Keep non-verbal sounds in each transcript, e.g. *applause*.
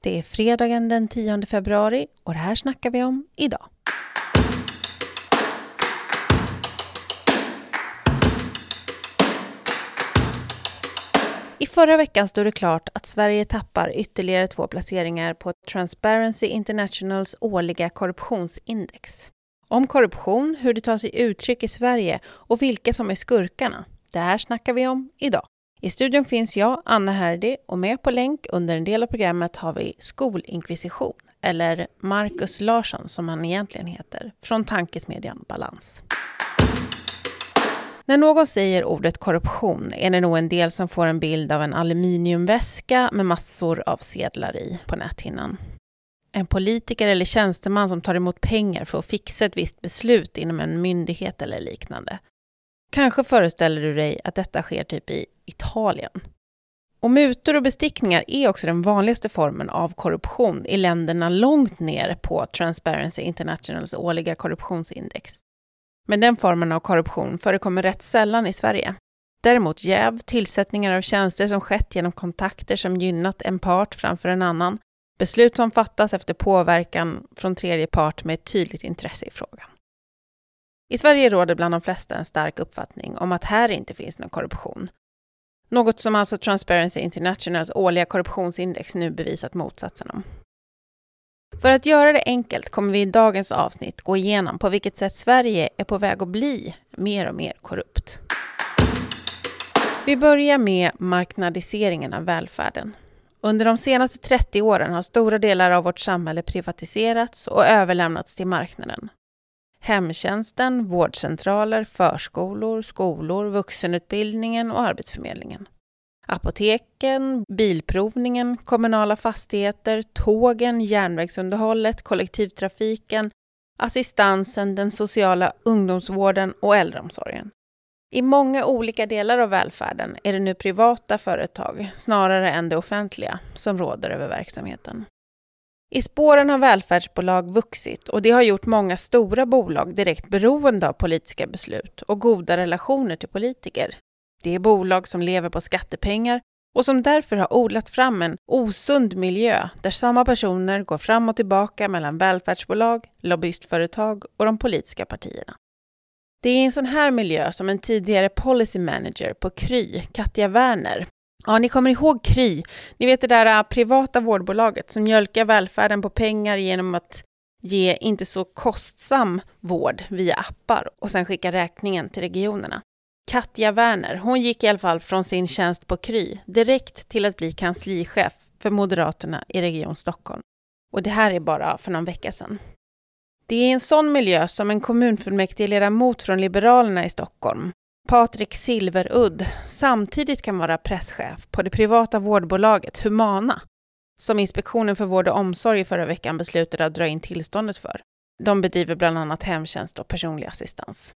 Det är fredagen den 10 februari och det här snackar vi om idag. I förra veckan stod det klart att Sverige tappar ytterligare två placeringar på Transparency Internationals årliga korruptionsindex. Om korruption, hur det tar sig uttryck i Sverige och vilka som är skurkarna. Det här snackar vi om idag. I studion finns jag, Anna Herdy, och med på länk under en del av programmet har vi Skolinkvisition, eller Marcus Larsson som han egentligen heter, från tankesmedjan Balans. När någon säger ordet korruption är det nog en del som får en bild av en aluminiumväska med massor av sedlar i på näthinnan. En politiker eller tjänsteman som tar emot pengar för att fixa ett visst beslut inom en myndighet eller liknande. Kanske föreställer du dig att detta sker typ i Italien. Och mutor och bestickningar är också den vanligaste formen av korruption i länderna långt ner på Transparency Internationals årliga korruptionsindex. Men den formen av korruption förekommer rätt sällan i Sverige. Däremot jäv, tillsättningar av tjänster som skett genom kontakter som gynnat en part framför en annan, beslut som fattas efter påverkan från tredje part med ett tydligt intresse i frågan. I Sverige råder bland de flesta en stark uppfattning om att här inte finns någon korruption. Något som alltså Transparency Internationals årliga korruptionsindex nu bevisat motsatsen om. För att göra det enkelt kommer vi i dagens avsnitt gå igenom på vilket sätt Sverige är på väg att bli mer och mer korrupt. Vi börjar med marknadiseringen av välfärden. Under de senaste 30 åren har stora delar av vårt samhälle privatiserats och överlämnats till marknaden. Hemtjänsten, vårdcentraler, förskolor, skolor, vuxenutbildningen och Arbetsförmedlingen. Apoteken, bilprovningen, kommunala fastigheter, tågen, järnvägsunderhållet, kollektivtrafiken, assistansen, den sociala ungdomsvården och äldreomsorgen. I många olika delar av välfärden är det nu privata företag, snarare än det offentliga, som råder över verksamheten. I spåren har välfärdsbolag vuxit och det har gjort många stora bolag direkt beroende av politiska beslut och goda relationer till politiker. Det är bolag som lever på skattepengar och som därför har odlat fram en osund miljö där samma personer går fram och tillbaka mellan välfärdsbolag, lobbyistföretag och de politiska partierna. Det är i en sån här miljö som en tidigare policy manager på Kry, Katja Werner, Ja, ni kommer ihåg Kry. Ni vet det där äh, privata vårdbolaget som mjölkar välfärden på pengar genom att ge inte så kostsam vård via appar och sen skicka räkningen till regionerna. Katja Werner, hon gick i alla fall från sin tjänst på Kry direkt till att bli kanslichef för Moderaterna i Region Stockholm. Och det här är bara för någon vecka sedan. Det är i en sån miljö som en kommunfullmäktigeledamot från Liberalerna i Stockholm, Patrik Silverudd, samtidigt kan vara presschef på det privata vårdbolaget Humana, som Inspektionen för vård och omsorg i förra veckan beslutade att dra in tillståndet för. De bedriver bland annat hemtjänst och personlig assistans.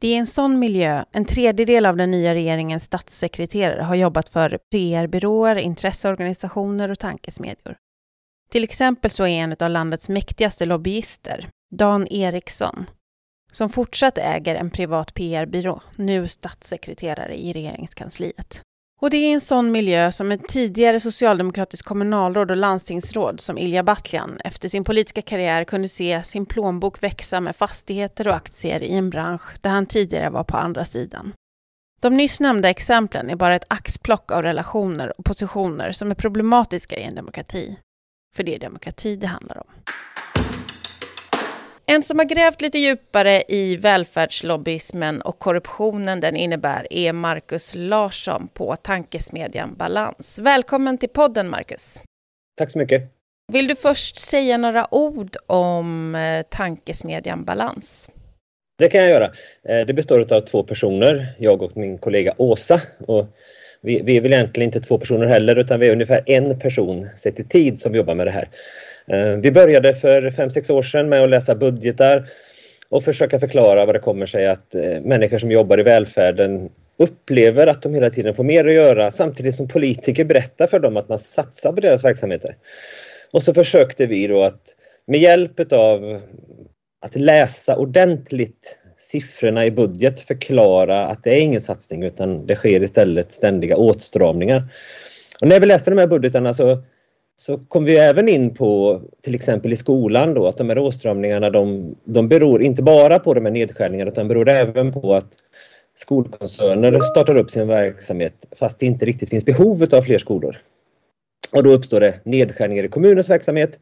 Det är en sån miljö en tredjedel av den nya regeringens statssekreterare har jobbat för PR-byråer, intresseorganisationer och tankesmedjor. Till exempel så är en av landets mäktigaste lobbyister, Dan Eriksson, som fortsatt äger en privat PR-byrå, nu statssekreterare i regeringskansliet. Och det är en sån miljö som ett tidigare socialdemokratiskt kommunalråd och landstingsråd som Ilja Batljan efter sin politiska karriär kunde se sin plånbok växa med fastigheter och aktier i en bransch där han tidigare var på andra sidan. De nyss nämnda exemplen är bara ett axplock av relationer och positioner som är problematiska i en demokrati. För det är demokrati det handlar om. En som har grävt lite djupare i välfärdslobbyismen och korruptionen den innebär är Marcus Larsson på tankesmedjan Balans. Välkommen till podden Marcus. Tack så mycket. Vill du först säga några ord om eh, tankesmedjan Balans? Det kan jag göra. Eh, det består av två personer, jag och min kollega Åsa. Och vi, vi är väl egentligen inte två personer heller utan vi är ungefär en person sett i tid som jobbar med det här. Eh, vi började för fem sex år sedan med att läsa budgetar och försöka förklara vad det kommer sig att eh, människor som jobbar i välfärden upplever att de hela tiden får mer att göra samtidigt som politiker berättar för dem att man satsar på deras verksamheter. Och så försökte vi då att med hjälp av att läsa ordentligt siffrorna i budget förklara att det är ingen satsning utan det sker istället ständiga åtstramningar. Och när vi läste de här budgetarna så så kom vi även in på till exempel i skolan då att de här åtstramningarna de, de beror inte bara på de här nedskärningarna utan beror även på att skolkoncerner startar upp sin verksamhet fast det inte riktigt finns behov av fler skolor. Och då uppstår det nedskärningar i kommunens verksamhet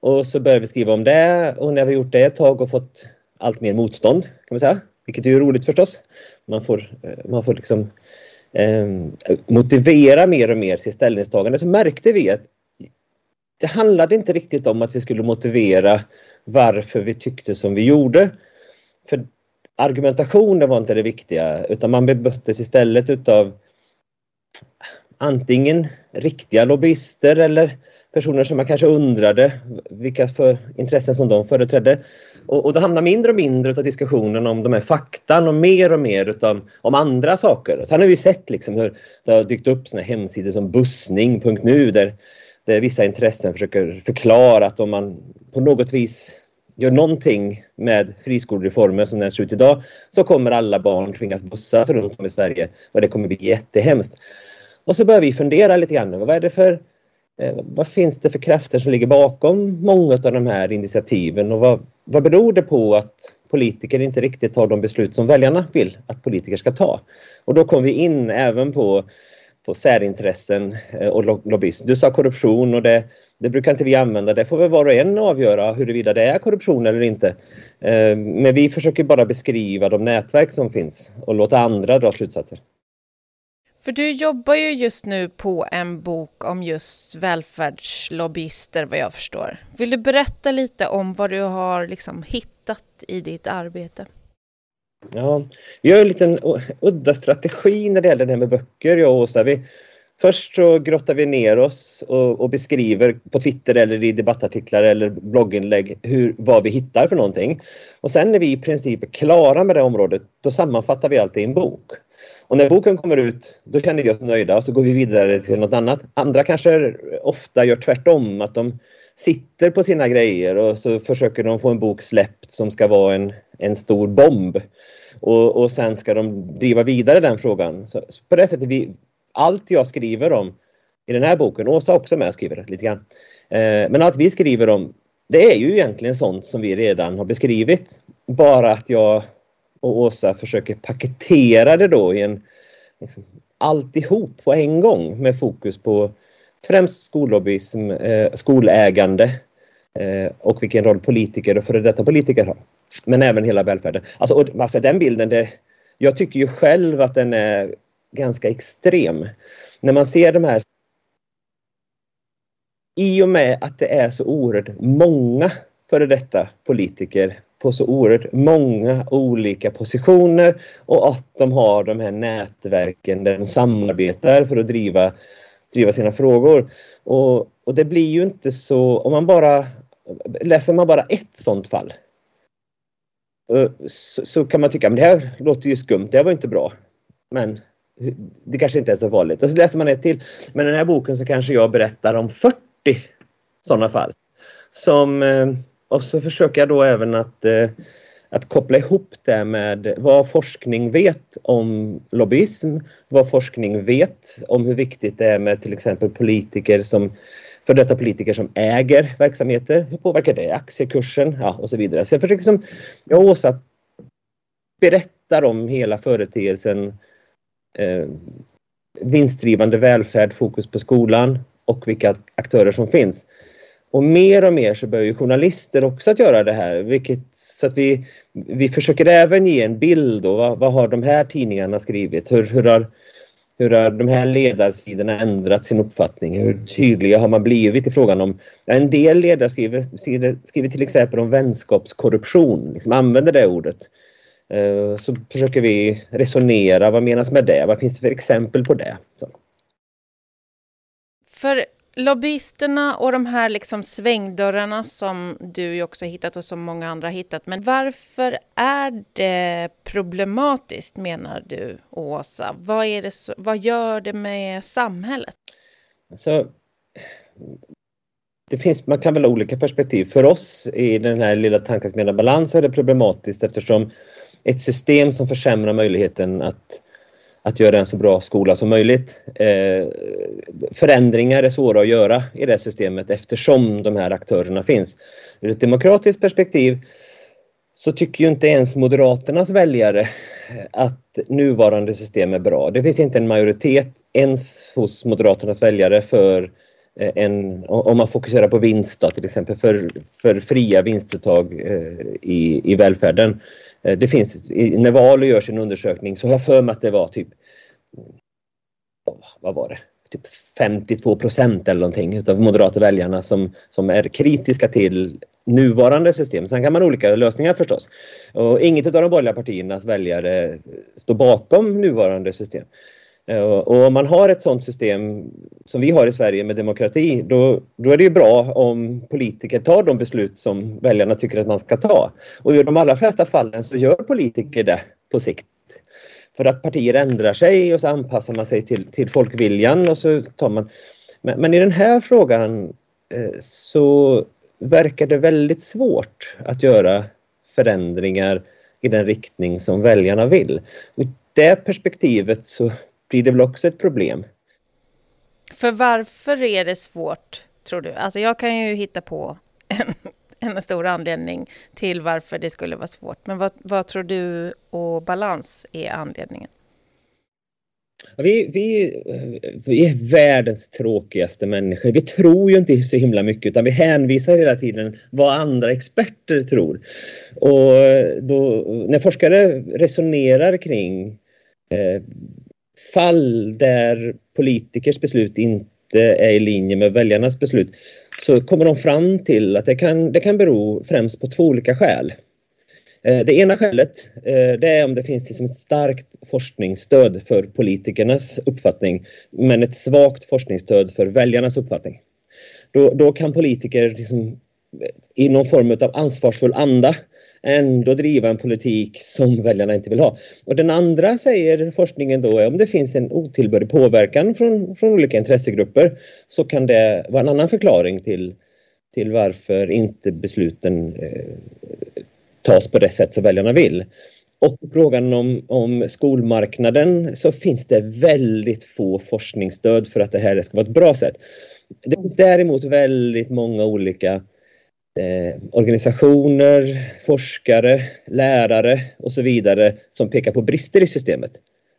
och så börjar vi skriva om det och när vi gjort det ett tag och fått allt mer motstånd kan man säga, vilket är roligt förstås. Man får, eh, man får liksom eh, motivera mer och mer sitt ställningstagande så märkte vi att det handlade inte riktigt om att vi skulle motivera varför vi tyckte som vi gjorde. För argumentationen var inte det viktiga utan man bemöttes istället utav antingen riktiga lobbyister eller personer som man kanske undrade vilka för intressen som de företrädde. Och, och då hamnar mindre och mindre av diskussionen om de här faktan och mer och mer utav, om andra saker. Sen har vi sett liksom hur det har dykt upp såna hemsidor som bussning.nu där, där vissa intressen försöker förklara att om man på något vis gör någonting med friskolereformen som den ser ut idag så kommer alla barn tvingas bussas runt om i Sverige och det kommer bli jättehemskt. Och så börjar vi fundera lite grann vad är det för eh, vad finns det för krafter som ligger bakom många av de här initiativen och vad, vad beror det på att politiker inte riktigt tar de beslut som väljarna vill att politiker ska ta? Och då kom vi in även på, på särintressen eh, och lobbyism. Du sa korruption och det, det brukar inte vi använda. Det får väl var och en avgöra huruvida det är korruption eller inte. Eh, men vi försöker bara beskriva de nätverk som finns och låta andra dra slutsatser. För du jobbar ju just nu på en bok om just välfärdslobbyister vad jag förstår. Vill du berätta lite om vad du har liksom hittat i ditt arbete? Ja, vi har en liten udda strategi när det gäller det här med böcker, jag och Åsa. Vi, först så grottar vi ner oss och, och, beskriver på Twitter eller i debattartiklar eller blogginlägg hur, vad vi hittar för någonting. Och sen när vi i princip är klara med det området, då sammanfattar vi allt i en bok. Och när boken kommer ut, då känner vi oss nöjda och så går vi vidare till något annat. Andra kanske ofta gör tvärtom, att de sitter på sina grejer och så försöker de få en bok släppt som ska vara en, en stor bomb. Och, och sen ska de driva vidare den frågan. Så, på det sättet, vi, allt jag skriver om i den här boken, Åsa också med och skriver lite grann, eh, men allt vi skriver om, det är ju egentligen sånt som vi redan har beskrivit. Bara att jag och Åsa försöker paketera det då i en liksom, alltihop på en gång med fokus på främst skollobbyism, eh, skolägande eh, och vilken roll politiker och före detta politiker har. Men även hela välfärden. Alltså, och, alltså den bilden, det, jag tycker ju själv att den är ganska extrem. När man ser de här i och med att det är så oerhört många före detta politiker på så oerhört många olika positioner och att de har de här nätverken där de samarbetar för att driva, driva sina frågor. Och, och det blir ju inte så, om man bara läser man bara ett sånt fall så, så kan man tycka men det här låter ju skumt, det här var inte bra. Men det kanske inte är så farligt. Och så läser man ett till. Men i den här boken så kanske jag berättar om 40 sådana fall. Som eh, och så försöker jag då även att, eh, att koppla ihop det med vad forskning vet om lobbyism, vad forskning vet om hur viktigt det är med till exempel politiker som för detta politiker som äger verksamheter. Hur påverkar det aktiekursen? Ja, och så vidare. Så jag försöker liksom, jag och Åsa berättar om hela företeelsen eh, vinstdrivande välfärd, fokus på skolan och vilka aktörer som finns. Och mer och mer så börjar ju journalister också att göra det här. Vilket, så att vi, vi försöker även ge en bild. Då, vad, vad har de här tidningarna skrivit? Hur, hur, har, hur har de här ledarsidorna ändrat sin uppfattning? Hur tydliga har man blivit i frågan om... En del ledarsidor skriver, skriver till exempel om vänskapskorruption, liksom använder det ordet. Eh, så försöker vi resonera, vad menas med det? Vad finns det för exempel på det? Så. För lobbyisterna och de här liksom svängdörrarna som du ju också hittat och som många andra hittat. Men varför är det problematiskt menar du, Åsa? Vad, är det så, vad gör det med samhället? Alltså, det finns, man kan väl ha olika perspektiv. För oss i den här lilla tankesmedjan balans är det problematiskt eftersom ett system som försämrar möjligheten att att göra en så bra skola som möjligt. Eh, förändringar är svåra att göra i det systemet eftersom de här aktörerna finns. Ur ett demokratiskt perspektiv så tycker ju inte ens Moderaternas väljare att nuvarande system är bra. Det finns inte en majoritet ens hos Moderaternas väljare för eh, en, om man fokuserar på vinst då, till exempel, för, för fria vinstuttag eh, i, i välfärden. Eh, det finns, när Valu gör sin undersökning så har jag för mig att det var typ, vad var det, typ 52 procent eller någonting utav moderata väljarna som, som är kritiska till nuvarande system. Sen kan man ha olika lösningar förstås. Och inget av de borgerliga partiernas väljare står bakom nuvarande system. Eh, och om man har ett sådant system som vi har i Sverige med demokrati, då, då är det ju bra om politiker tar de beslut som väljarna tycker att man ska ta. Och i de allra flesta fallen så gör politiker det på sikt. För att partier ändrar sig och så anpassar man sig till, till folkviljan och så tar man... Men, men i den här frågan eh, så verkar det väldigt svårt att göra förändringar i den riktning som väljarna vill. Och I det perspektivet så blir det väl också ett problem. För varför är det svårt, tror du? Alltså jag kan ju hitta på en, *laughs* en stor anledning till varför det skulle vara svårt. Men vad, vad tror du och balans är anledningen? Vi, vi, vi är världens tråkigaste människor. Vi tror ju inte så himla mycket utan vi hänvisar hela tiden vad andra experter tror. Och då, när forskare resonerar kring eh, fall där politikers beslut inte är i linje med väljarnas beslut så kommer de fram till att det kan, det kan bero främst på två olika skäl. Eh, det ena skälet eh, det är om det finns liksom ett starkt forskningsstöd för politikernas uppfattning men ett svagt forskningsstöd för väljarnas uppfattning. Då, då kan politiker liksom, eh, i någon form av ansvarsfull anda ändå driva en politik som väljarna inte vill ha. Och den andra säger forskningen då är om det finns en otillbörlig påverkan från, från olika intressegrupper så kan det vara en annan förklaring till, till varför inte besluten eh, tas på det sätt som väljarna vill. Och frågan om, om skolmarknaden så finns det väldigt få forskningsstöd för att det här ska vara ett bra sätt. Det finns däremot väldigt många olika eh, organisationer, forskare, lärare och så vidare som pekar på brister i systemet.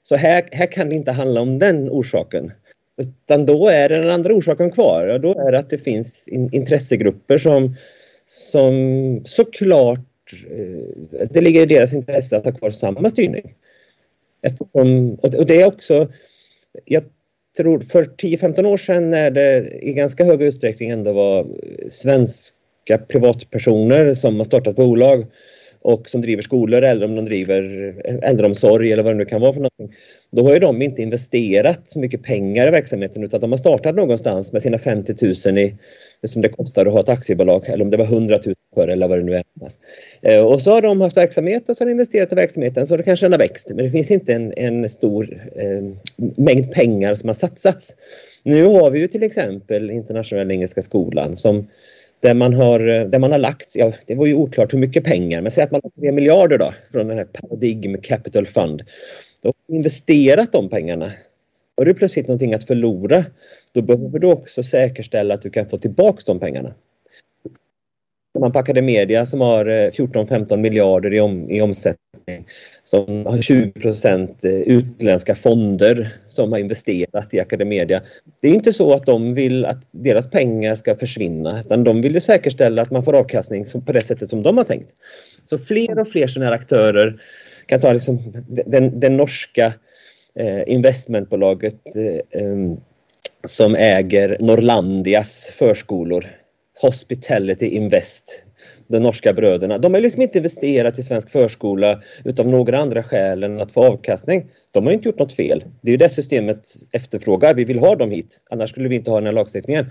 Så här, här kan det inte handla om den orsaken. Utan då är den andra orsaken kvar. Och då är det att det finns in, intressegrupper som, som såklart Eh, det ligger i deras intresse att ha kvar samma styrning. Eftersom, och det är också, jag tror för 10-15 år sedan när det i ganska hög utsträckning ändå var svenska privatpersoner som har startat bolag och som driver skolor eller om de driver äldreomsorg eller vad det nu kan vara för någonting. Då har ju de inte investerat så mycket pengar i verksamheten utan de har startat någonstans med sina 50 000 i som det kostar att ha ett aktiebolag eller om det var 100 000 för eller vad det nu är. Eh, och så har de haft verksamhet och så har de investerat i verksamheten så det kanske den har växt men det finns inte en, en stor eh, mängd pengar som har satsats. Nu har vi ju till exempel Internationella Engelska Skolan som där man har, eh, där man har lagt, ja det var ju oklart hur mycket pengar, men säg att man har 3 miljarder då från den här Paradigm Capital Fund. Då har man investerat de pengarna. Har du plötsligt någonting att förlora, då behöver du också säkerställa att du kan få tillbaks de pengarna man på Academedia som har eh, 14-15 miljarder i, om, i omsättning som har 20 procent eh, utländska fonder som har investerat i Academedia. Det är inte så att de vill att deras pengar ska försvinna utan de vill ju säkerställa att man får avkastning på det sättet som de har tänkt. Så fler och fler sådana här aktörer kan ta liksom den, den norska eh, investmentbolaget eh, som äger Norlandias förskolor Hospitality Invest, de norska bröderna. De har liksom inte investerat i svensk förskola utav några andra skäl än att få avkastning. De har inte gjort något fel. Det är ju det systemet efterfrågar. Vi vill ha dem hit, annars skulle vi inte ha den här lagstiftningen.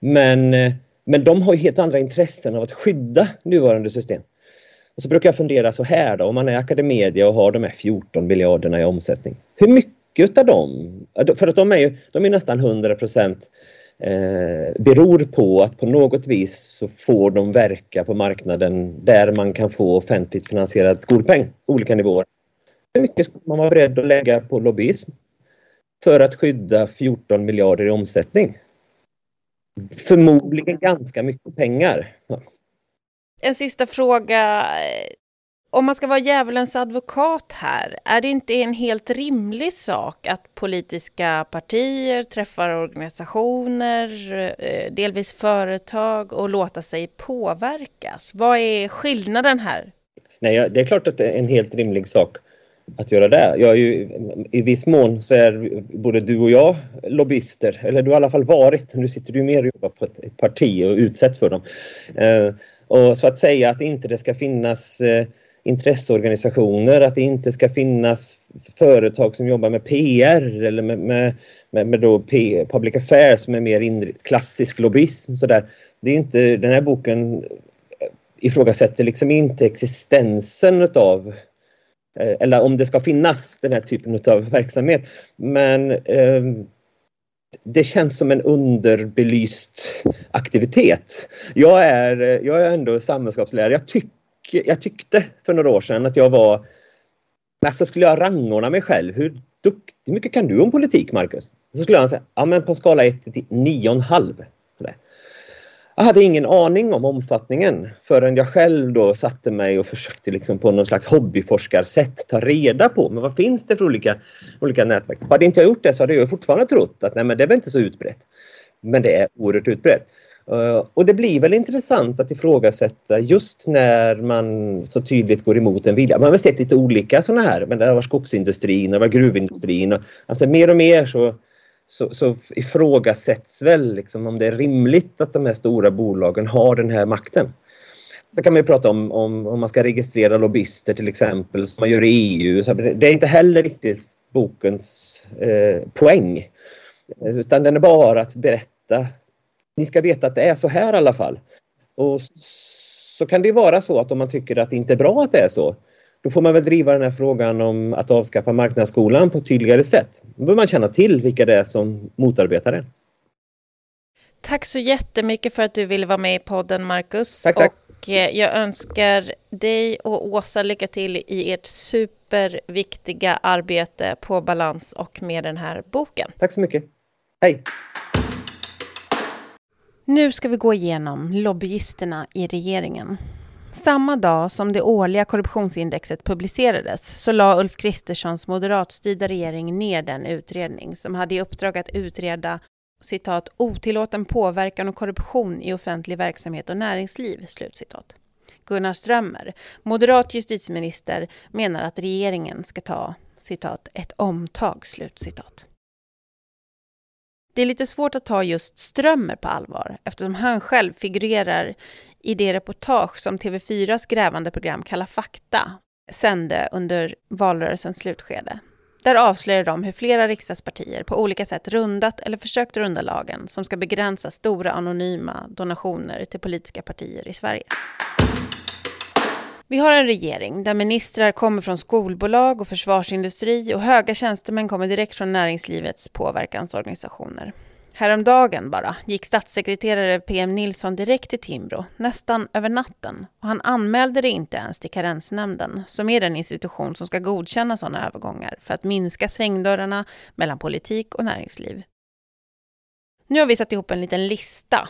Men, eh, men de har helt andra intressen av att skydda nuvarande system. Och så brukar jag fundera så här då, om man är Academedia och har de här 14 miljarderna i omsättning. Hur mycket av dem, för att de är ju de är nästan 100 procent eh, beror på att på något vis så får de verka på marknaden där man kan få offentligt finansierad skolpeng, olika nivåer. hur mycket skulle man vara beredd att lägga på lobbyism för att skydda 14 miljarder i omsättning? Förmodligen ganska mycket pengar. En sista fråga. Om man ska vara djävulens advokat här, är det inte en helt rimlig sak att politiska partier träffar organisationer, eh, delvis företag och låta sig påverkas? Vad är skillnaden här? Nej, det är klart att det är en helt rimlig sak att göra det. Jag är ju, I viss mån så är både du och jag lobbyister, eller du har i alla fall varit. Nu sitter du mer och jobbar på ett, ett parti och utsätts för dem. Eh, och så att säga att inte det ska finnas eh, intresseorganisationer, att det inte ska finnas företag som jobbar med PR eller med, med, med, med då P, public affairs som är mer klassisk lobbyism. Så där. Det är inte, den här boken ifrågasätter liksom inte existensen utav eh, eller om det ska finnas den här typen av verksamhet. Men eh, det känns som en underbelyst aktivitet. Jag är, jag är ändå samhällskapslärare. Jag, tycker jag tyckte för några år sedan att jag var... Alltså skulle jag rangordna mig själv. Hur duktig, mycket kan du om politik, Marcus? Så skulle jag säga, ja men på skala 1 till 9,5. Jag hade ingen aning om omfattningen förrän jag själv då satte mig och försökte liksom på någon slags hobbyforskarsätt ta reda på men vad finns det för olika, olika nätverk. Hade inte jag gjort det så hade jag fortfarande trott att nej, men det är inte så utbrett. Men det är oerhört utbrett. Eh, och det blir väl intressant att ifrågasätta just när man så tydligt går emot en vilja. Man har sett lite olika sådana här, men det var skogsindustrin, det var gruvindustrin. Alltså mer och mer så så, så ifrågasätts väl liksom om det är rimligt att de här stora bolagen har den här makten. Så kan man ju prata om, om, om man ska registrera lobbyister till exempel som man gör i EU. Så det är inte heller riktigt bokens eh, poäng. Utan den är bara att berätta. Ni ska veta att det är så här i alla fall. Och så kan det vara så att om man tycker att det inte är bra att det är så då får man väl driva den här frågan om att avskaffa marknadsskolan på ett tydligare sätt. Då behöver man känna till vilka det är som motarbetar den. Tack så jättemycket för att du ville vara med i podden, Marcus. Tack, tack. Och eh, jag önskar dig och Åsa lycka till i ert superviktiga arbete på balans och med den här boken. Tack så mycket. Hej! Nu ska vi gå igenom lobbyisterna i regeringen. Samma dag som det årliga korruptionsindexet publicerades så la Ulf Kristerssons moderatstyrda regering ner den utredning som hade i uppdrag att utreda citat, otillåten påverkan och korruption i offentlig verksamhet och näringsliv. Slutcitat. Gunnar Strömmer, moderat justitieminister, menar att regeringen ska ta citat, ett omtag. Slutcitat. Det är lite svårt att ta just Strömmer på allvar eftersom han själv figurerar i det reportage som TV4s grävande program Kalla fakta sände under valrörelsens slutskede. Där avslöjar de hur flera riksdagspartier på olika sätt rundat eller försökt runda lagen som ska begränsa stora anonyma donationer till politiska partier i Sverige. Vi har en regering där ministrar kommer från skolbolag och försvarsindustri och höga tjänstemän kommer direkt från näringslivets påverkansorganisationer. Häromdagen bara gick statssekreterare PM Nilsson direkt till Timbro, nästan över natten. Och han anmälde det inte ens till Karensnämnden, som är den institution som ska godkänna sådana övergångar för att minska svängdörrarna mellan politik och näringsliv. Nu har vi satt ihop en liten lista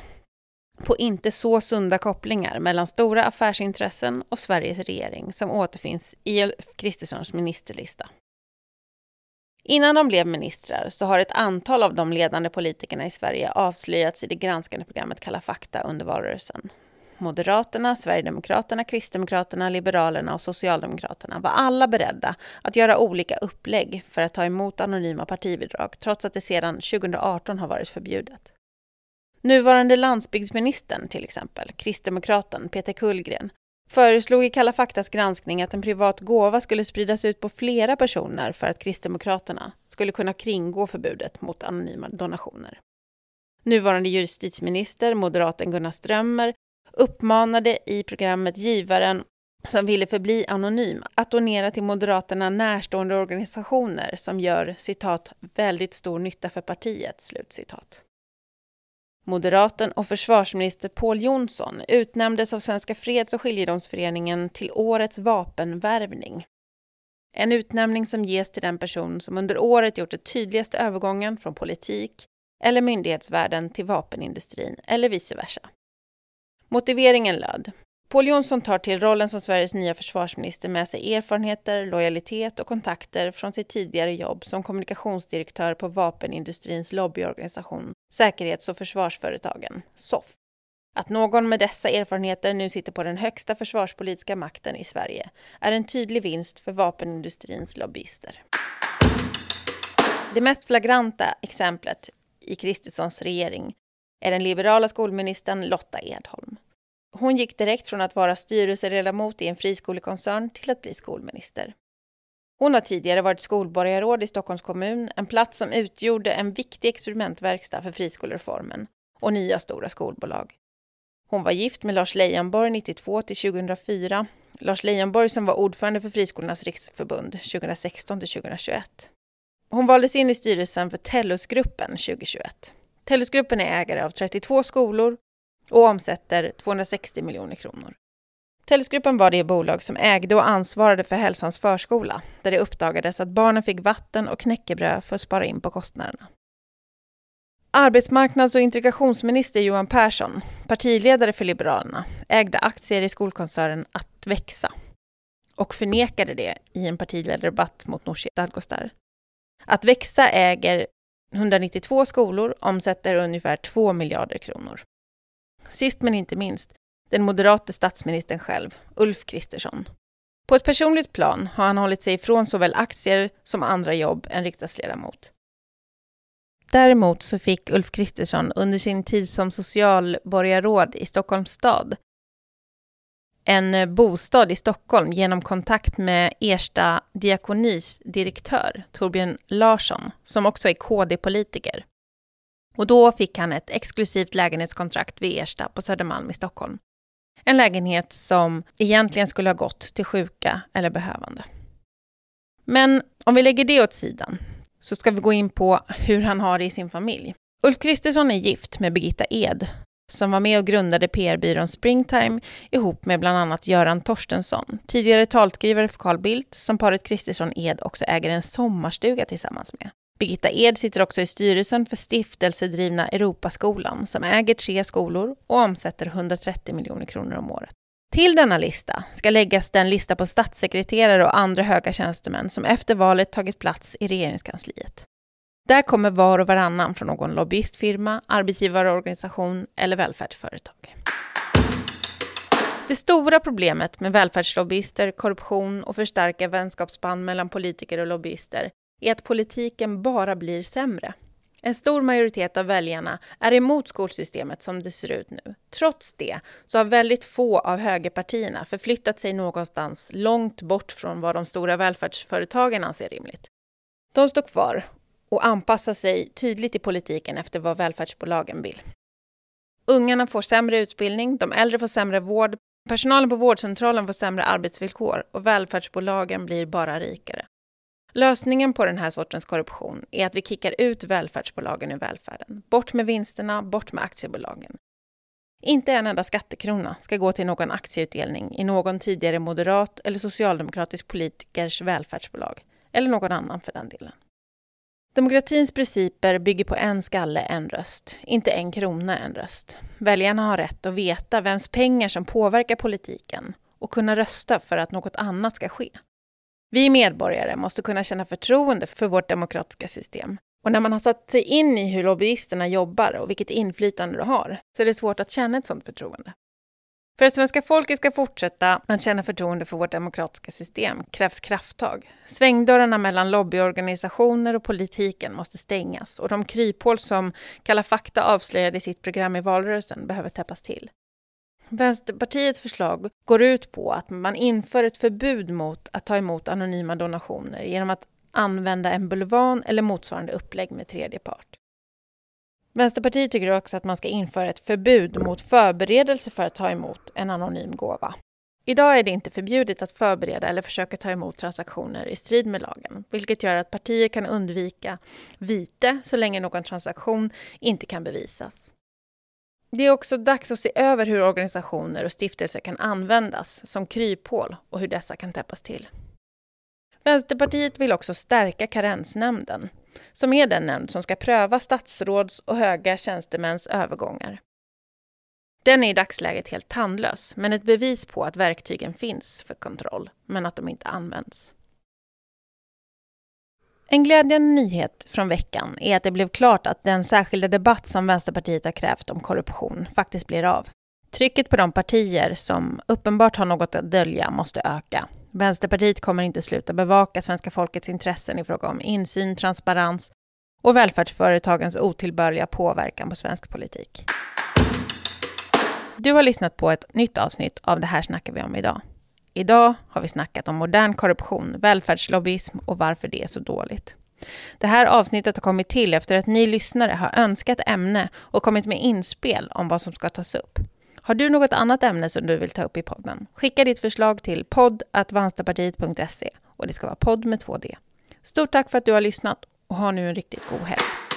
på inte så sunda kopplingar mellan stora affärsintressen och Sveriges regering som återfinns i Ulf Kristerssons ministerlista. Innan de blev ministrar så har ett antal av de ledande politikerna i Sverige avslöjats i det granskande programmet Kalla fakta under valrörelsen. Moderaterna, Sverigedemokraterna, Kristdemokraterna, Liberalerna och Socialdemokraterna var alla beredda att göra olika upplägg för att ta emot anonyma partibidrag trots att det sedan 2018 har varit förbjudet. Nuvarande landsbygdsministern, till exempel, kristdemokraten Peter Kullgren, föreslog i Kalla faktas granskning att en privat gåva skulle spridas ut på flera personer för att Kristdemokraterna skulle kunna kringgå förbudet mot anonyma donationer. Nuvarande justitieminister, moderaten Gunnar Strömmer, uppmanade i programmet givaren som ville förbli anonym att donera till Moderaterna närstående organisationer som gör citat väldigt stor nytta för partiet. Slut citat. Moderaten och försvarsminister Paul Jonsson utnämndes av Svenska Freds och skiljedomsföreningen till årets vapenvärvning. En utnämning som ges till den person som under året gjort den tydligaste övergången från politik eller myndighetsvärlden till vapenindustrin eller vice versa. Motiveringen löd. Paul Jonsson tar till rollen som Sveriges nya försvarsminister med sig erfarenheter, lojalitet och kontakter från sitt tidigare jobb som kommunikationsdirektör på vapenindustrins lobbyorganisation Säkerhets och försvarsföretagen, SOFF. Att någon med dessa erfarenheter nu sitter på den högsta försvarspolitiska makten i Sverige är en tydlig vinst för vapenindustrins lobbyister. Det mest flagranta exemplet i Kristerssons regering är den liberala skolministern Lotta Edholm. Hon gick direkt från att vara styrelseledamot i en friskolekoncern till att bli skolminister. Hon har tidigare varit skolborgarråd i Stockholms kommun, en plats som utgjorde en viktig experimentverkstad för friskolereformen och nya stora skolbolag. Hon var gift med Lars Leijonborg 92 till 2004. Lars Leijonborg som var ordförande för Friskolornas riksförbund 2016 till 2021. Hon valdes in i styrelsen för Tellusgruppen 2021. Tellusgruppen är ägare av 32 skolor och omsätter 260 miljoner kronor. Tellusgruppen var det bolag som ägde och ansvarade för Hälsans förskola, där det uppdagades att barnen fick vatten och knäckebröd för att spara in på kostnaderna. Arbetsmarknads och integrationsminister Johan Persson, partiledare för Liberalerna, ägde aktier i skolkoncernen Att växa och förnekade det i en partiledardebatt mot Nooshi Dadgostar. Att växa äger 192 skolor, omsätter ungefär 2 miljarder kronor. Sist men inte minst, den moderate statsministern själv, Ulf Kristersson. På ett personligt plan har han hållit sig ifrån såväl aktier som andra jobb än riksdagsledamot. Däremot så fick Ulf Kristersson under sin tid som socialborgarråd i Stockholms stad en eh, bostad i Stockholm genom kontakt med Ersta diakonis direktör Torbjörn Larsson, som också är KD-politiker. Och då fick han ett exklusivt lägenhetskontrakt vid Ersta på Södermalm i Stockholm. En lägenhet som egentligen skulle ha gått till sjuka eller behövande. Men om vi lägger det åt sidan så ska vi gå in på hur han har det i sin familj. Ulf Kristersson är gift med Birgitta Ed, som var med och grundade PR-byrån Springtime ihop med bland annat Göran Torstensson, tidigare talskrivare för Carl Bildt, som paret Kristersson Ed också äger en sommarstuga tillsammans med. Birgitta Ed sitter också i styrelsen för stiftelsedrivna Europaskolan, som äger tre skolor och omsätter 130 miljoner kronor om året. Till denna lista ska läggas den lista på statssekreterare och andra höga tjänstemän som efter valet tagit plats i regeringskansliet. Där kommer var och varannan från någon lobbyistfirma, arbetsgivarorganisation eller välfärdsföretag. Det stora problemet med välfärdslobbyister, korruption och förstärka vänskapsband mellan politiker och lobbyister är att politiken bara blir sämre. En stor majoritet av väljarna är emot skolsystemet som det ser ut nu. Trots det så har väldigt få av högerpartierna förflyttat sig någonstans långt bort från vad de stora välfärdsföretagen anser rimligt. De står kvar och anpassar sig tydligt i politiken efter vad välfärdsbolagen vill. Ungarna får sämre utbildning, de äldre får sämre vård, personalen på vårdcentralen får sämre arbetsvillkor och välfärdsbolagen blir bara rikare. Lösningen på den här sortens korruption är att vi kickar ut välfärdsbolagen ur välfärden. Bort med vinsterna, bort med aktiebolagen. Inte en enda skattekrona ska gå till någon aktieutdelning i någon tidigare moderat eller socialdemokratisk politikers välfärdsbolag, eller någon annan för den delen. Demokratins principer bygger på en skalle, en röst, inte en krona, en röst. Väljarna har rätt att veta vems pengar som påverkar politiken och kunna rösta för att något annat ska ske. Vi medborgare måste kunna känna förtroende för vårt demokratiska system. Och när man har satt sig in i hur lobbyisterna jobbar och vilket inflytande de har, så är det svårt att känna ett sådant förtroende. För att svenska folket ska fortsätta att känna förtroende för vårt demokratiska system krävs krafttag. Svängdörrarna mellan lobbyorganisationer och politiken måste stängas och de kryphål som Kalla fakta avslöjade i sitt program i valrörelsen behöver täppas till. Vänsterpartiets förslag går ut på att man inför ett förbud mot att ta emot anonyma donationer genom att använda en bulvan eller motsvarande upplägg med tredje part. Vänsterpartiet tycker också att man ska införa ett förbud mot förberedelse för att ta emot en anonym gåva. Idag är det inte förbjudet att förbereda eller försöka ta emot transaktioner i strid med lagen, vilket gör att partier kan undvika vite så länge någon transaktion inte kan bevisas. Det är också dags att se över hur organisationer och stiftelser kan användas som kryphål och hur dessa kan täppas till. Vänsterpartiet vill också stärka karensnämnden, som är den nämnd som ska pröva statsråds och höga tjänstemäns övergångar. Den är i dagsläget helt tandlös, men ett bevis på att verktygen finns för kontroll, men att de inte används. En glädjande nyhet från veckan är att det blev klart att den särskilda debatt som Vänsterpartiet har krävt om korruption faktiskt blir av. Trycket på de partier som uppenbart har något att dölja måste öka. Vänsterpartiet kommer inte sluta bevaka svenska folkets intressen i fråga om insyn, transparens och välfärdsföretagens otillbörliga påverkan på svensk politik. Du har lyssnat på ett nytt avsnitt av Det här snackar vi om idag. Idag har vi snackat om modern korruption, välfärdslobbyism och varför det är så dåligt. Det här avsnittet har kommit till efter att ni lyssnare har önskat ämne och kommit med inspel om vad som ska tas upp. Har du något annat ämne som du vill ta upp i podden? Skicka ditt förslag till podd.vanstapartiet.se och det ska vara podd med två D. Stort tack för att du har lyssnat och ha nu en riktigt god helg.